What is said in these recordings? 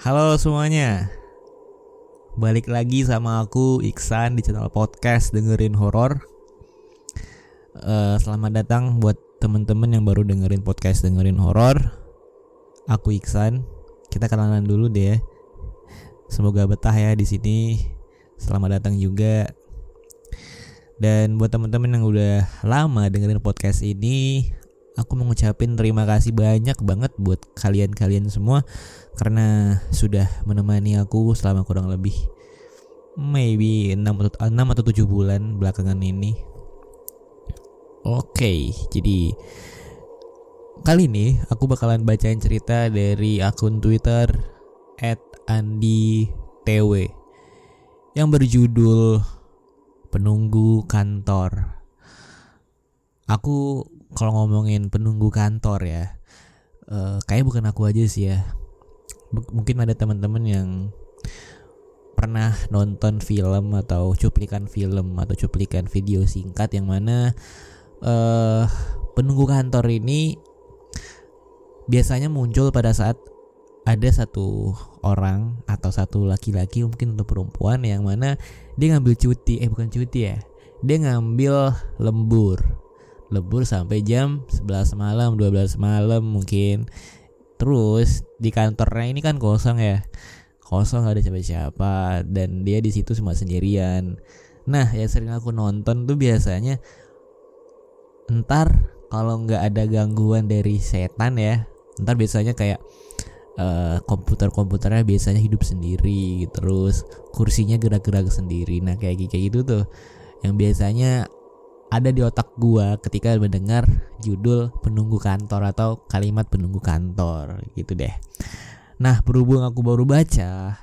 Halo semuanya. Balik lagi sama aku Iksan di channel podcast dengerin horor. Uh, Selamat datang buat temen-temen yang baru dengerin podcast dengerin horor. Aku Iksan. Kita kenalan dulu deh ya. Semoga betah ya di sini. Selamat datang juga. Dan buat temen-temen yang udah lama dengerin podcast ini Aku mengucapin terima kasih banyak banget buat kalian-kalian semua karena sudah menemani aku selama kurang lebih maybe 6 atau, 6 atau 7 bulan belakangan ini. Oke, okay, jadi kali ini aku bakalan bacain cerita dari akun Twitter @andi_tw yang berjudul Penunggu Kantor. Aku kalau ngomongin penunggu kantor ya, uh, kayak bukan aku aja sih ya. Mungkin ada teman-teman yang pernah nonton film atau cuplikan film atau cuplikan video singkat yang mana uh, penunggu kantor ini biasanya muncul pada saat ada satu orang atau satu laki-laki mungkin untuk perempuan yang mana dia ngambil cuti eh bukan cuti ya dia ngambil lembur lembur sampai jam 11 malam 12 malam mungkin. Terus di kantornya ini kan kosong ya, kosong gak ada siapa-siapa. Dan dia di situ cuma sendirian. Nah yang sering aku nonton tuh biasanya entar kalau nggak ada gangguan dari setan ya, entar biasanya kayak uh, komputer-komputernya biasanya hidup sendiri, terus kursinya gerak-gerak sendiri. Nah kayak gitu tuh. Yang biasanya ada di otak gua ketika mendengar judul penunggu kantor atau kalimat penunggu kantor gitu deh. Nah, berhubung aku baru baca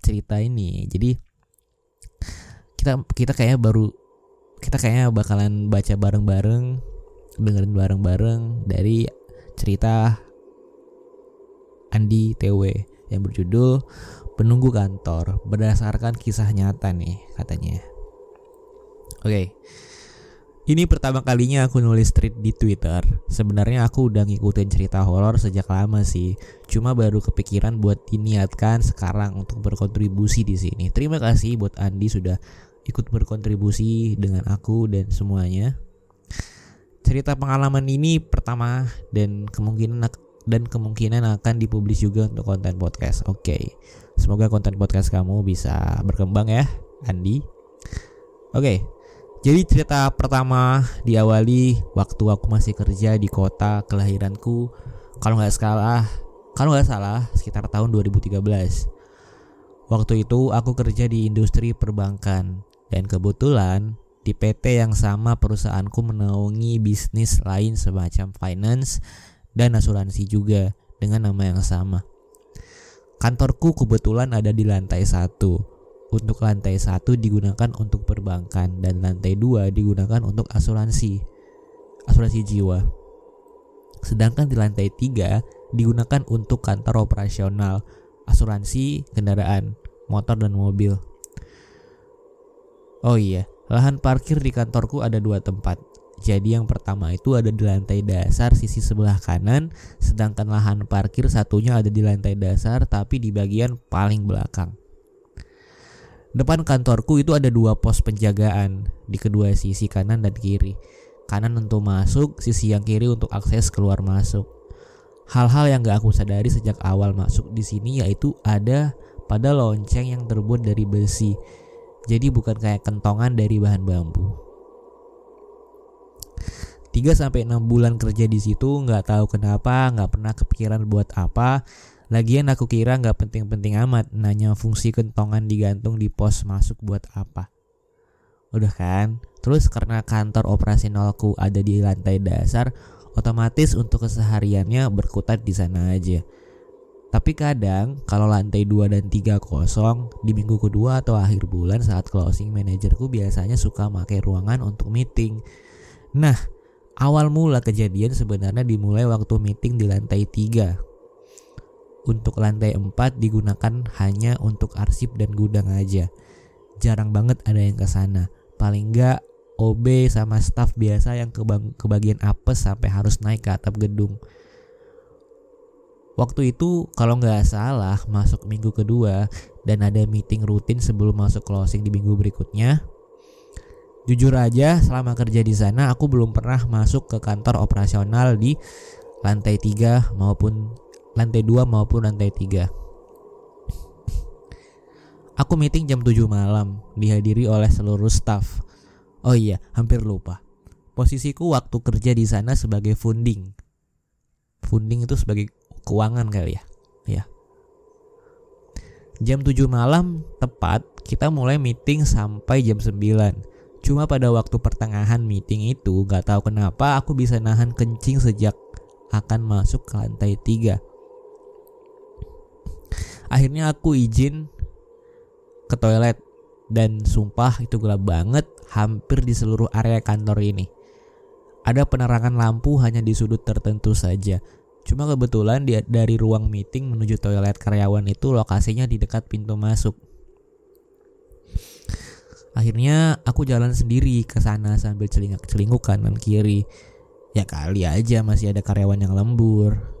cerita ini, jadi kita kita kayaknya baru kita kayaknya bakalan baca bareng-bareng, dengerin bareng-bareng dari cerita Andi TW yang berjudul Penunggu Kantor berdasarkan kisah nyata nih katanya. Oke. Okay. Ini pertama kalinya aku nulis tweet di Twitter. Sebenarnya aku udah ngikutin cerita horor sejak lama sih. Cuma baru kepikiran buat diniatkan sekarang untuk berkontribusi di sini. Terima kasih buat Andi sudah ikut berkontribusi dengan aku dan semuanya. Cerita pengalaman ini pertama dan kemungkinan dan kemungkinan akan dipublish juga untuk konten podcast. Oke. Okay. Semoga konten podcast kamu bisa berkembang ya, Andi. Oke. Okay. Jadi cerita pertama diawali waktu aku masih kerja di kota kelahiranku. Kalau nggak salah, kalau nggak salah sekitar tahun 2013. Waktu itu aku kerja di industri perbankan dan kebetulan di PT yang sama perusahaanku menaungi bisnis lain semacam finance dan asuransi juga dengan nama yang sama. Kantorku kebetulan ada di lantai satu untuk lantai satu digunakan untuk perbankan dan lantai dua digunakan untuk asuransi asuransi jiwa. Sedangkan di lantai tiga digunakan untuk kantor operasional, asuransi kendaraan, motor dan mobil. Oh iya, lahan parkir di kantorku ada dua tempat. Jadi yang pertama itu ada di lantai dasar sisi sebelah kanan, sedangkan lahan parkir satunya ada di lantai dasar tapi di bagian paling belakang. Depan kantorku itu ada dua pos penjagaan di kedua sisi kanan dan kiri. Kanan untuk masuk, sisi yang kiri untuk akses keluar masuk. Hal-hal yang gak aku sadari sejak awal masuk di sini yaitu ada pada lonceng yang terbuat dari besi. Jadi bukan kayak kentongan dari bahan bambu. 3 sampai 6 bulan kerja di situ nggak tahu kenapa, nggak pernah kepikiran buat apa, Lagian aku kira nggak penting-penting amat nanya fungsi kentongan digantung di pos masuk buat apa. Udah kan? Terus karena kantor operasionalku ada di lantai dasar, otomatis untuk kesehariannya berkutat di sana aja. Tapi kadang kalau lantai 2 dan 3 kosong, di minggu kedua atau akhir bulan saat closing manajerku biasanya suka pakai ruangan untuk meeting. Nah, awal mula kejadian sebenarnya dimulai waktu meeting di lantai 3 untuk lantai 4 digunakan hanya untuk arsip dan gudang aja. Jarang banget ada yang ke sana. Paling enggak OB sama staff biasa yang ke, ke bagian apes sampai harus naik ke atap gedung. Waktu itu kalau nggak salah masuk minggu kedua dan ada meeting rutin sebelum masuk closing di minggu berikutnya. Jujur aja selama kerja di sana aku belum pernah masuk ke kantor operasional di lantai 3 maupun lantai 2 maupun lantai 3. Aku meeting jam 7 malam, dihadiri oleh seluruh staff. Oh iya, hampir lupa. Posisiku waktu kerja di sana sebagai funding. Funding itu sebagai keuangan kali ya. Ya. Jam 7 malam tepat kita mulai meeting sampai jam 9. Cuma pada waktu pertengahan meeting itu gak tahu kenapa aku bisa nahan kencing sejak akan masuk ke lantai 3. Akhirnya aku izin ke toilet dan sumpah itu gelap banget hampir di seluruh area kantor ini. Ada penerangan lampu hanya di sudut tertentu saja. Cuma kebetulan di, dari ruang meeting menuju toilet karyawan itu lokasinya di dekat pintu masuk. Akhirnya aku jalan sendiri ke sana sambil celingak celinguk kanan kiri. Ya kali aja masih ada karyawan yang lembur.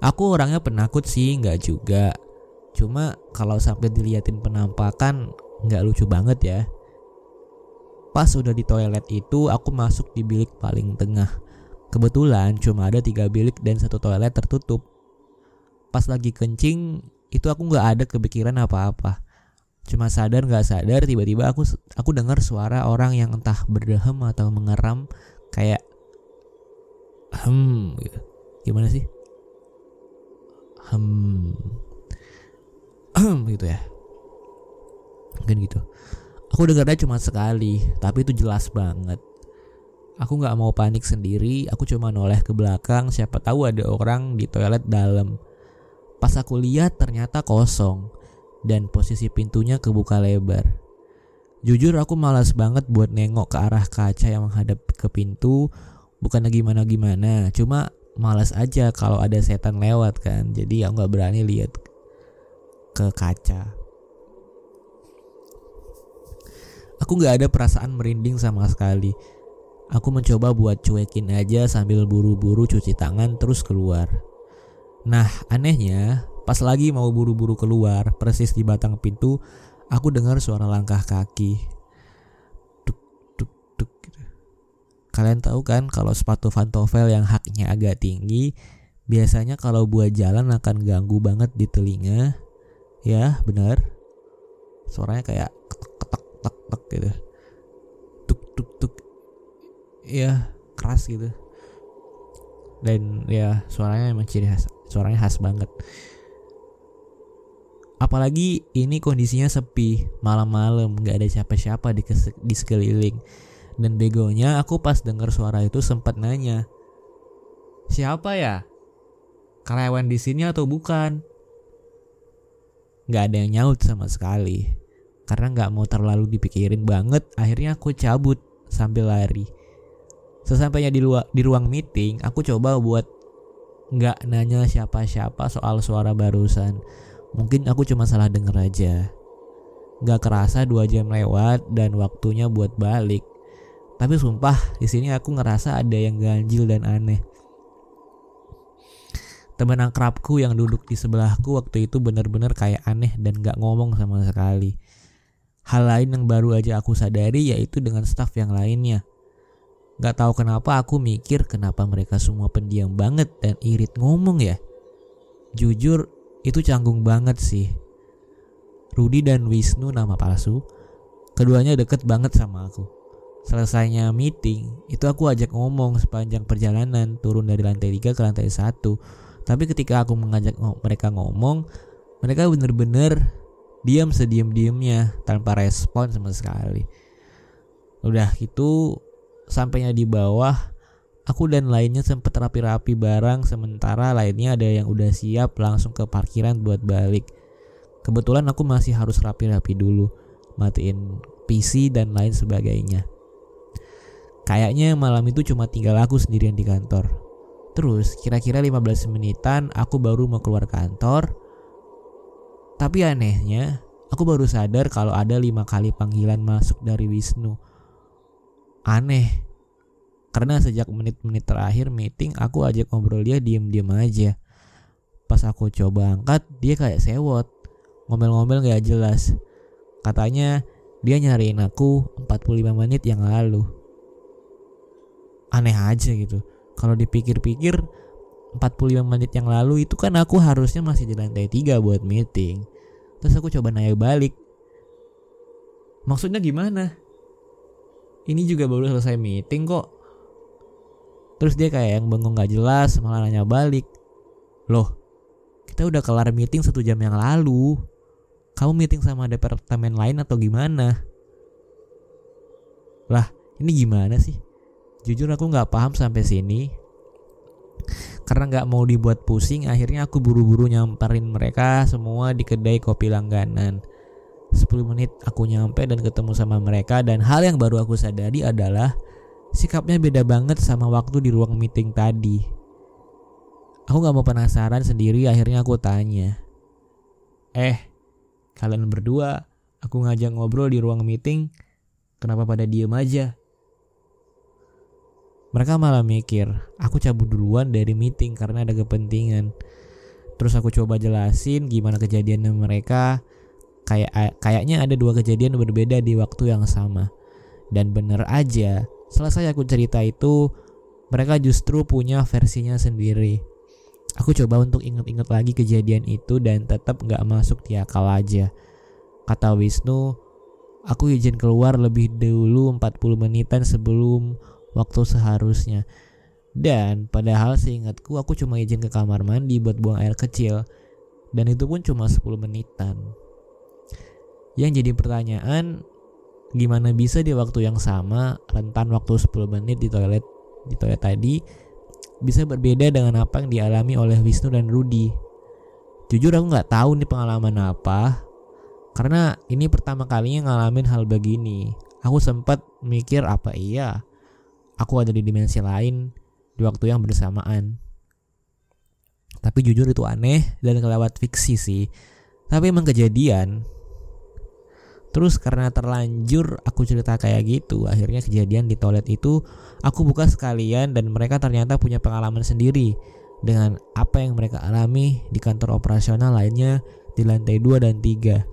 Aku orangnya penakut sih, nggak juga. Cuma kalau sampai diliatin penampakan nggak lucu banget ya. Pas udah di toilet itu aku masuk di bilik paling tengah. Kebetulan cuma ada tiga bilik dan satu toilet tertutup. Pas lagi kencing itu aku nggak ada kepikiran apa-apa. Cuma sadar nggak sadar tiba-tiba aku aku dengar suara orang yang entah berdehem atau mengeram kayak hmm. Gimana sih? Hmm gitu ya. Mungkin gitu. Aku dengarnya cuma sekali tapi itu jelas banget. Aku nggak mau panik sendiri aku cuma noleh ke belakang siapa tahu ada orang di toilet dalam. Pas aku lihat ternyata kosong dan posisi pintunya kebuka lebar. Jujur aku malas banget buat nengok ke arah kaca yang menghadap ke pintu. Bukan gimana gimana cuma malas aja kalau ada setan lewat kan jadi aku nggak berani lihat ke kaca. Aku gak ada perasaan merinding sama sekali. Aku mencoba buat cuekin aja sambil buru-buru cuci tangan terus keluar. Nah, anehnya, pas lagi mau buru-buru keluar, persis di batang pintu, aku dengar suara langkah kaki. Kalian tahu kan kalau sepatu pantofel yang haknya agak tinggi, biasanya kalau buat jalan akan ganggu banget di telinga. Ya benar. Suaranya kayak ketok ketok ketok gitu. Tuk tuk tuk. Ya keras gitu. Dan ya suaranya emang ciri khas suaranya khas banget. Apalagi ini kondisinya sepi malam-malam nggak ada siapa-siapa di, di sekeliling dan begonya aku pas dengar suara itu sempat nanya siapa ya? Karyawan di sini atau bukan? Nggak ada yang nyaut sama sekali karena nggak mau terlalu dipikirin banget. Akhirnya aku cabut sambil lari. Sesampainya di luar di ruang meeting aku coba buat nggak nanya siapa-siapa soal suara barusan. Mungkin aku cuma salah denger aja. Nggak kerasa dua jam lewat dan waktunya buat balik tapi sumpah di sini aku ngerasa ada yang ganjil dan aneh Teman akrabku yang duduk di sebelahku waktu itu benar-benar kayak aneh dan gak ngomong sama sekali. Hal lain yang baru aja aku sadari yaitu dengan staff yang lainnya. Gak tahu kenapa aku mikir kenapa mereka semua pendiam banget dan irit ngomong ya. Jujur itu canggung banget sih. Rudi dan Wisnu nama palsu. Keduanya deket banget sama aku. Selesainya meeting, itu aku ajak ngomong sepanjang perjalanan turun dari lantai 3 ke lantai 1 tapi ketika aku mengajak mereka ngomong mereka bener-bener diam sediam-diamnya tanpa respon sama sekali. Udah itu sampainya di bawah aku dan lainnya sempat rapi-rapi barang sementara lainnya ada yang udah siap langsung ke parkiran buat balik. Kebetulan aku masih harus rapi-rapi dulu matiin PC dan lain sebagainya kayaknya malam itu cuma tinggal aku sendirian di kantor Terus kira-kira 15 menitan aku baru mau keluar kantor. Tapi anehnya, aku baru sadar kalau ada lima kali panggilan masuk dari Wisnu. Aneh, karena sejak menit-menit terakhir meeting aku ajak ngobrol dia diem-diem aja. Pas aku coba angkat, dia kayak sewot. Ngomel-ngomel gak jelas. Katanya dia nyariin aku 45 menit yang lalu. Aneh aja gitu. Kalau dipikir-pikir 45 menit yang lalu itu kan aku harusnya masih di lantai 3 buat meeting. Terus aku coba nanya balik. Maksudnya gimana? Ini juga baru selesai meeting kok. Terus dia kayak yang bengong gak jelas malah nanya balik. Loh, kita udah kelar meeting satu jam yang lalu. Kamu meeting sama departemen lain atau gimana? Lah, ini gimana sih? Jujur aku gak paham sampai sini. Karena gak mau dibuat pusing, akhirnya aku buru-buru nyamperin mereka semua di kedai kopi langganan. 10 menit aku nyampe dan ketemu sama mereka dan hal yang baru aku sadari adalah sikapnya beda banget sama waktu di ruang meeting tadi. Aku gak mau penasaran sendiri akhirnya aku tanya. Eh, kalian berdua aku ngajak ngobrol di ruang meeting, kenapa pada diem aja? Mereka malah mikir, aku cabut duluan dari meeting karena ada kepentingan. Terus aku coba jelasin gimana kejadian mereka. Kayak kayaknya ada dua kejadian berbeda di waktu yang sama. Dan bener aja, selesai aku cerita itu, mereka justru punya versinya sendiri. Aku coba untuk inget-inget lagi kejadian itu dan tetap gak masuk di akal aja. Kata Wisnu, aku izin keluar lebih dulu 40 menitan sebelum waktu seharusnya. Dan padahal seingatku aku cuma izin ke kamar mandi buat buang air kecil. Dan itu pun cuma 10 menitan. Yang jadi pertanyaan, gimana bisa di waktu yang sama rentan waktu 10 menit di toilet di toilet tadi bisa berbeda dengan apa yang dialami oleh Wisnu dan Rudy. Jujur aku nggak tahu nih pengalaman apa, karena ini pertama kalinya ngalamin hal begini. Aku sempat mikir apa iya aku ada di dimensi lain di waktu yang bersamaan. Tapi jujur itu aneh dan kelewat fiksi sih. Tapi emang kejadian. Terus karena terlanjur aku cerita kayak gitu, akhirnya kejadian di toilet itu aku buka sekalian dan mereka ternyata punya pengalaman sendiri dengan apa yang mereka alami di kantor operasional lainnya di lantai 2 dan 3.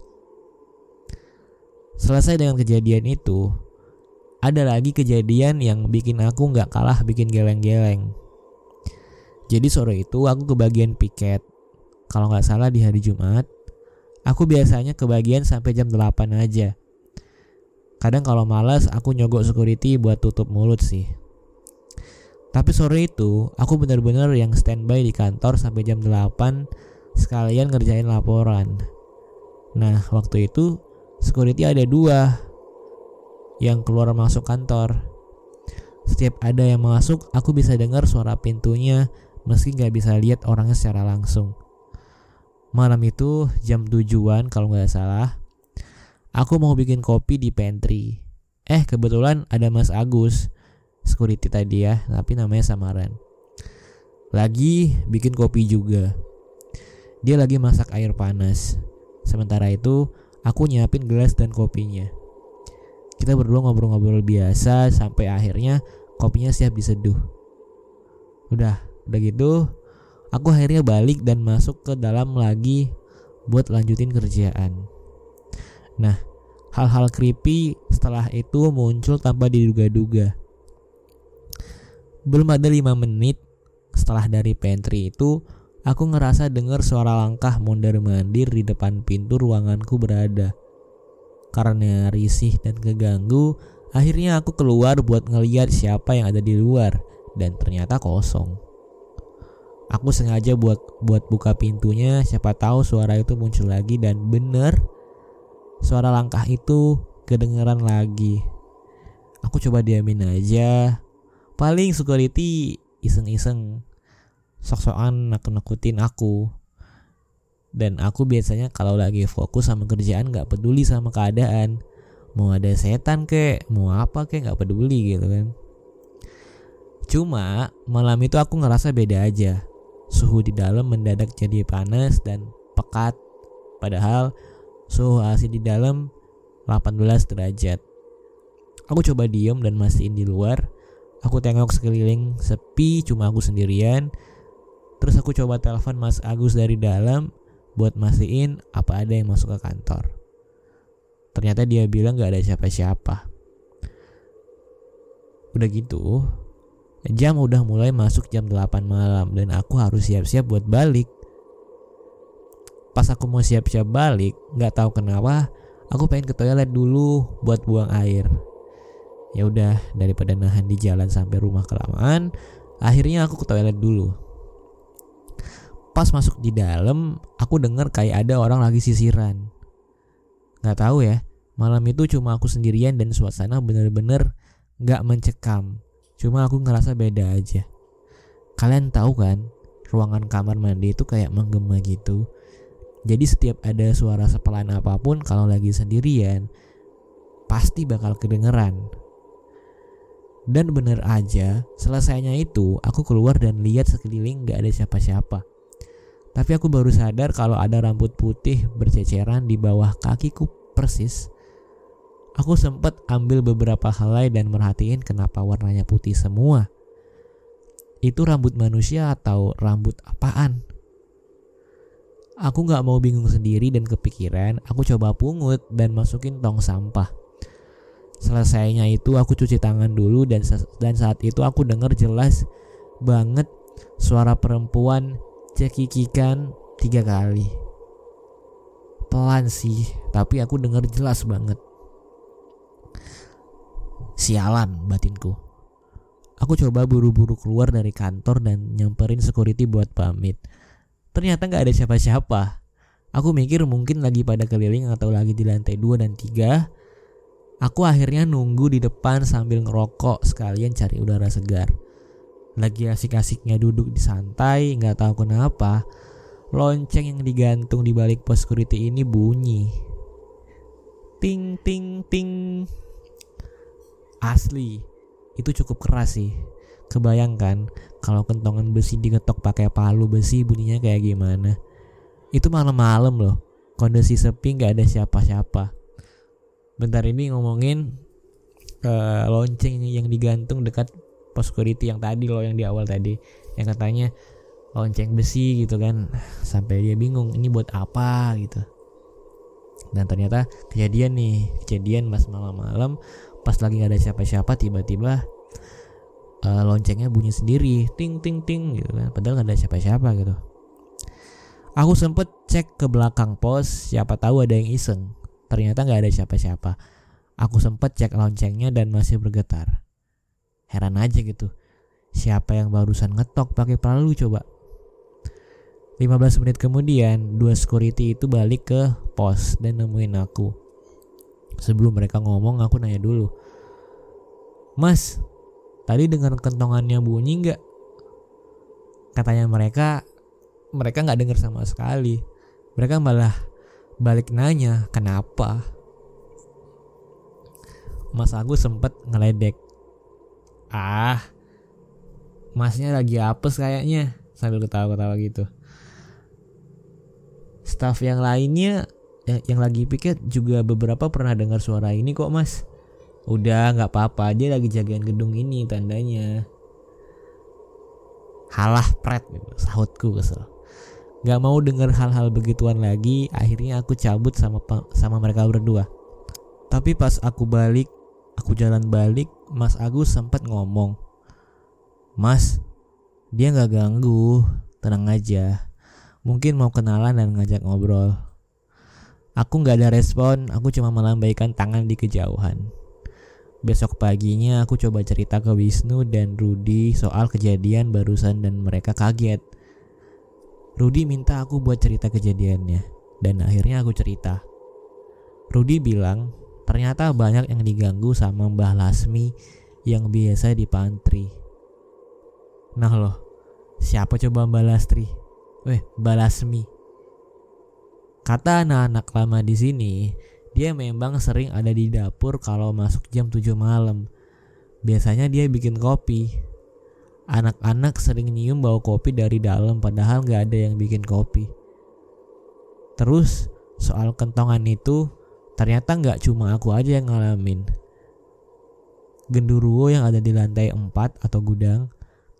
Selesai dengan kejadian itu, ada lagi kejadian yang bikin aku nggak kalah bikin geleng-geleng. Jadi sore itu aku ke bagian piket. Kalau nggak salah di hari Jumat, aku biasanya ke bagian sampai jam 8 aja. Kadang kalau malas aku nyogok security buat tutup mulut sih. Tapi sore itu aku bener-bener yang standby di kantor sampai jam 8 sekalian ngerjain laporan. Nah waktu itu security ada dua yang keluar masuk kantor. Setiap ada yang masuk, aku bisa dengar suara pintunya meski nggak bisa lihat orangnya secara langsung. Malam itu jam tujuan kalau nggak salah, aku mau bikin kopi di pantry. Eh kebetulan ada Mas Agus, security tadi ya, tapi namanya samaran. Lagi bikin kopi juga. Dia lagi masak air panas. Sementara itu, aku nyiapin gelas dan kopinya. Kita berdua ngobrol-ngobrol biasa sampai akhirnya kopinya siap diseduh. Udah, udah gitu, aku akhirnya balik dan masuk ke dalam lagi buat lanjutin kerjaan. Nah, hal-hal creepy setelah itu muncul tanpa diduga-duga. Belum ada lima menit setelah dari pantry itu, aku ngerasa dengar suara langkah mondar-mandir di depan pintu ruanganku berada. Karena risih dan keganggu, akhirnya aku keluar buat ngeliat siapa yang ada di luar dan ternyata kosong. Aku sengaja buat buat buka pintunya, siapa tahu suara itu muncul lagi dan bener suara langkah itu kedengeran lagi. Aku coba diamin aja. Paling security iseng-iseng sok-sokan nakut-nakutin aku dan aku biasanya kalau lagi fokus sama kerjaan nggak peduli sama keadaan. Mau ada setan kek mau apa kek nggak peduli gitu kan. Cuma malam itu aku ngerasa beda aja. Suhu di dalam mendadak jadi panas dan pekat. Padahal suhu AC di dalam 18 derajat. Aku coba diem dan mastiin di luar. Aku tengok sekeliling sepi cuma aku sendirian. Terus aku coba telepon Mas Agus dari dalam buat mastiin apa ada yang masuk ke kantor. Ternyata dia bilang gak ada siapa-siapa. Udah gitu, jam udah mulai masuk jam 8 malam dan aku harus siap-siap buat balik. Pas aku mau siap-siap balik, gak tahu kenapa aku pengen ke toilet dulu buat buang air. Ya udah, daripada nahan di jalan sampai rumah kelamaan, akhirnya aku ke toilet dulu pas masuk di dalam aku dengar kayak ada orang lagi sisiran. Nggak tahu ya malam itu cuma aku sendirian dan suasana bener-bener nggak mencekam. Cuma aku ngerasa beda aja. Kalian tahu kan ruangan kamar mandi itu kayak menggema gitu. Jadi setiap ada suara sepelan apa pun kalau lagi sendirian pasti bakal kedengeran. Dan bener aja selesainya itu aku keluar dan lihat sekeliling gak ada siapa-siapa tapi aku baru sadar kalau ada rambut putih berceceran di bawah kakiku persis. Aku sempat ambil beberapa helai dan merhatiin kenapa warnanya putih semua. Itu rambut manusia atau rambut apaan? Aku gak mau bingung sendiri dan kepikiran, aku coba pungut dan masukin tong sampah. Selesainya itu aku cuci tangan dulu dan dan saat itu aku dengar jelas banget suara perempuan cekikikan tiga kali. Pelan sih, tapi aku dengar jelas banget. Sialan batinku. Aku coba buru-buru keluar dari kantor dan nyamperin security buat pamit. Ternyata nggak ada siapa-siapa. Aku mikir mungkin lagi pada keliling atau lagi di lantai 2 dan 3. Aku akhirnya nunggu di depan sambil ngerokok sekalian cari udara segar lagi asik-asiknya duduk di santai nggak tahu kenapa lonceng yang digantung di balik pos security ini bunyi. Ting ting ting. Asli itu cukup keras sih. Kebayangkan kalau kentongan besi digetok pakai palu besi bunyinya kayak gimana. Itu malam-malam loh kondisi sepi nggak ada siapa-siapa. Bentar ini ngomongin uh, lonceng yang digantung dekat pos security yang tadi loh yang di awal tadi. Yang katanya lonceng besi gitu kan. Sampai dia bingung ini buat apa? gitu. Dan ternyata kejadian nih kejadian pas malam-malam pas lagi gak ada siapa-siapa tiba-tiba uh, loncengnya bunyi sendiri ting ting ting gitu kan. Padahal gak ada siapa-siapa gitu. Aku sempet cek ke belakang pos siapa tahu ada yang iseng. Ternyata nggak ada siapa-siapa. Aku sempet cek loncengnya dan masih bergetar Heran aja gitu. Siapa yang barusan ngetok pakai palu coba? 15 menit kemudian, dua security itu balik ke pos dan nemuin aku. Sebelum mereka ngomong, aku nanya dulu. Mas, tadi dengar kentongannya bunyi nggak? Katanya mereka, mereka nggak dengar sama sekali. Mereka malah balik nanya, kenapa? Mas Agus sempat ngeledek ah masnya lagi apes kayaknya sambil ketawa-ketawa gitu. Staff yang lainnya yang, lagi piket juga beberapa pernah dengar suara ini kok mas. Udah nggak apa-apa dia lagi jagain gedung ini tandanya. Halah pret gitu. Sahutku kesel. Nggak mau dengar hal-hal begituan lagi akhirnya aku cabut sama sama mereka berdua. Tapi pas aku balik aku jalan balik Mas Agus sempat ngomong, Mas, dia nggak ganggu, tenang aja. Mungkin mau kenalan dan ngajak ngobrol. Aku nggak ada respon, aku cuma melambaikan tangan di kejauhan. Besok paginya aku coba cerita ke Wisnu dan Rudi soal kejadian barusan dan mereka kaget. Rudi minta aku buat cerita kejadiannya dan akhirnya aku cerita. Rudi bilang Ternyata banyak yang diganggu sama Mbah Lasmi yang biasa di pantry. Nah loh, siapa coba Mbah Lastri? Weh, Mbah Lasmi. Kata anak-anak lama di sini, dia memang sering ada di dapur kalau masuk jam 7 malam. Biasanya dia bikin kopi. Anak-anak sering nyium bau kopi dari dalam padahal gak ada yang bikin kopi. Terus soal kentongan itu Ternyata nggak cuma aku aja yang ngalamin. Genduruwo yang ada di lantai 4 atau gudang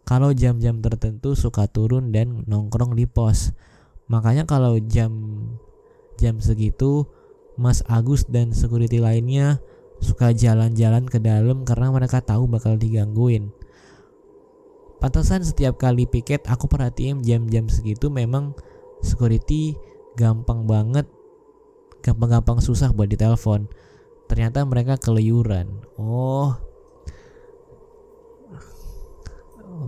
kalau jam-jam tertentu suka turun dan nongkrong di pos. Makanya kalau jam jam segitu Mas Agus dan security lainnya suka jalan-jalan ke dalam karena mereka tahu bakal digangguin. Pantasan setiap kali piket aku perhatiin jam-jam segitu memang security gampang banget gampang-gampang susah buat ditelepon. Ternyata mereka keluyuran. Oh,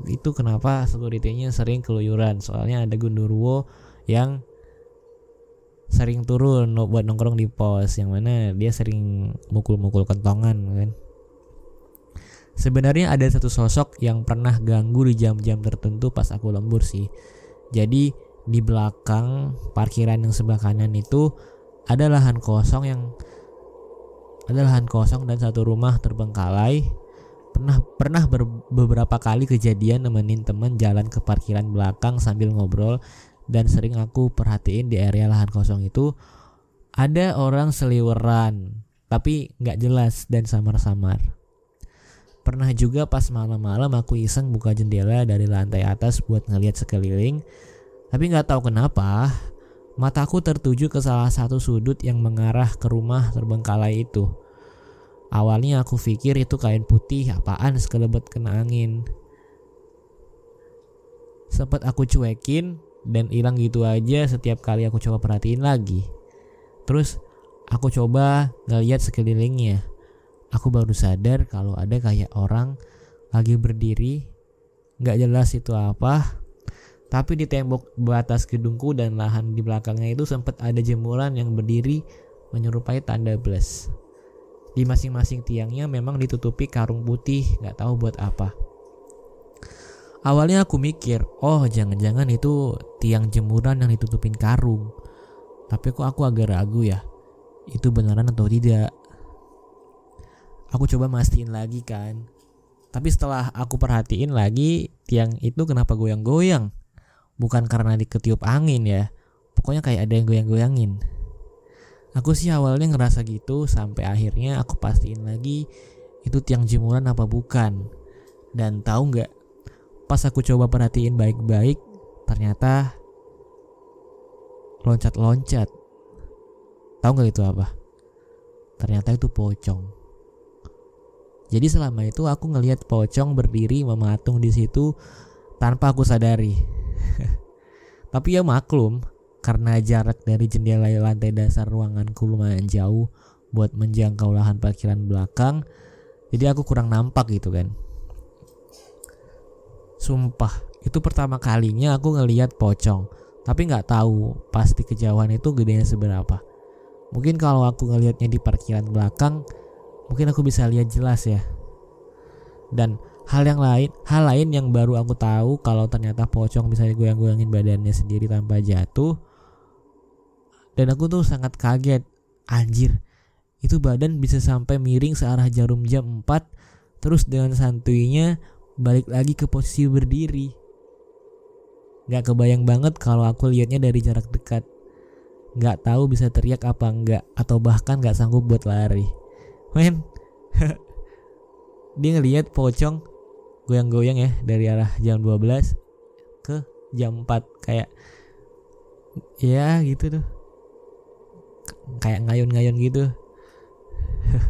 itu kenapa securitynya sering keluyuran soalnya ada gundurwo yang sering turun buat nongkrong di pos yang mana dia sering mukul-mukul kentongan kan sebenarnya ada satu sosok yang pernah ganggu di jam-jam tertentu pas aku lembur sih jadi di belakang parkiran yang sebelah kanan itu ada lahan kosong yang ada lahan kosong dan satu rumah terbengkalai pernah pernah ber, beberapa kali kejadian nemenin temen jalan ke parkiran belakang sambil ngobrol dan sering aku perhatiin di area lahan kosong itu ada orang seliweran tapi nggak jelas dan samar-samar. Pernah juga pas malam-malam aku iseng buka jendela dari lantai atas buat ngeliat sekeliling, tapi nggak tahu kenapa mataku tertuju ke salah satu sudut yang mengarah ke rumah terbengkalai itu. Awalnya aku pikir itu kain putih apaan sekelebet kena angin. Sempat aku cuekin dan hilang gitu aja setiap kali aku coba perhatiin lagi. Terus aku coba ngeliat sekelilingnya. Aku baru sadar kalau ada kayak orang lagi berdiri, nggak jelas itu apa. Tapi di tembok batas gedungku dan lahan di belakangnya itu sempat ada jemuran yang berdiri menyerupai tanda bless. Di masing-masing tiangnya memang ditutupi karung putih, nggak tahu buat apa. Awalnya aku mikir, oh jangan-jangan itu tiang jemuran yang ditutupin karung. Tapi kok aku agak ragu ya, itu beneran atau tidak. Aku coba mastiin lagi kan. Tapi setelah aku perhatiin lagi, tiang itu kenapa goyang-goyang? Bukan karena diketiup angin ya. Pokoknya kayak ada yang goyang-goyangin. Aku sih awalnya ngerasa gitu sampai akhirnya aku pastiin lagi itu tiang jemuran apa bukan. Dan tahu nggak? Pas aku coba perhatiin baik-baik, ternyata loncat-loncat. Tahu nggak itu apa? Ternyata itu pocong. Jadi selama itu aku ngelihat pocong berdiri mematung di situ tanpa aku sadari. Tapi ya maklum, karena jarak dari jendela lantai dasar ruanganku lumayan jauh buat menjangkau lahan parkiran belakang jadi aku kurang nampak gitu kan. Sumpah itu pertama kalinya aku ngeliat pocong tapi nggak tahu pasti kejauhan itu gedenya seberapa. Mungkin kalau aku ngelihatnya di parkiran belakang mungkin aku bisa lihat jelas ya. Dan hal yang lain hal lain yang baru aku tahu kalau ternyata pocong bisa goyang-goyangin badannya sendiri tanpa jatuh. Dan aku tuh sangat kaget. Anjir itu badan bisa sampai miring searah jarum jam 4 terus dengan santuinya balik lagi ke posisi berdiri. Gak kebayang banget kalau aku lihatnya dari jarak dekat. Gak tahu bisa teriak apa enggak Atau bahkan gak sanggup buat lari. Men Dia ngeliat pocong Goyang-goyang ya Dari arah jam 12 Ke jam 4 Kayak Ya gitu tuh. Kayak ngayun-ngayun gitu.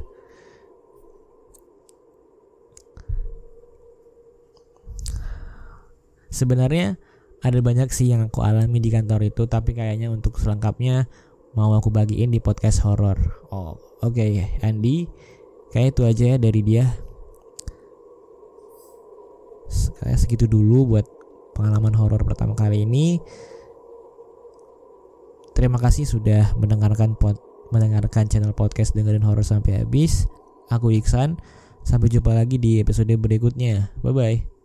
Sebenarnya ada banyak sih yang aku alami di kantor itu tapi kayaknya untuk selengkapnya mau aku bagiin di podcast horor oh oke okay. Andi kayak itu aja ya dari dia kayak segitu dulu buat pengalaman horor pertama kali ini Terima kasih sudah mendengarkan pod, mendengarkan channel podcast dengerin horor sampai habis. Aku Iksan. Sampai jumpa lagi di episode berikutnya. Bye bye.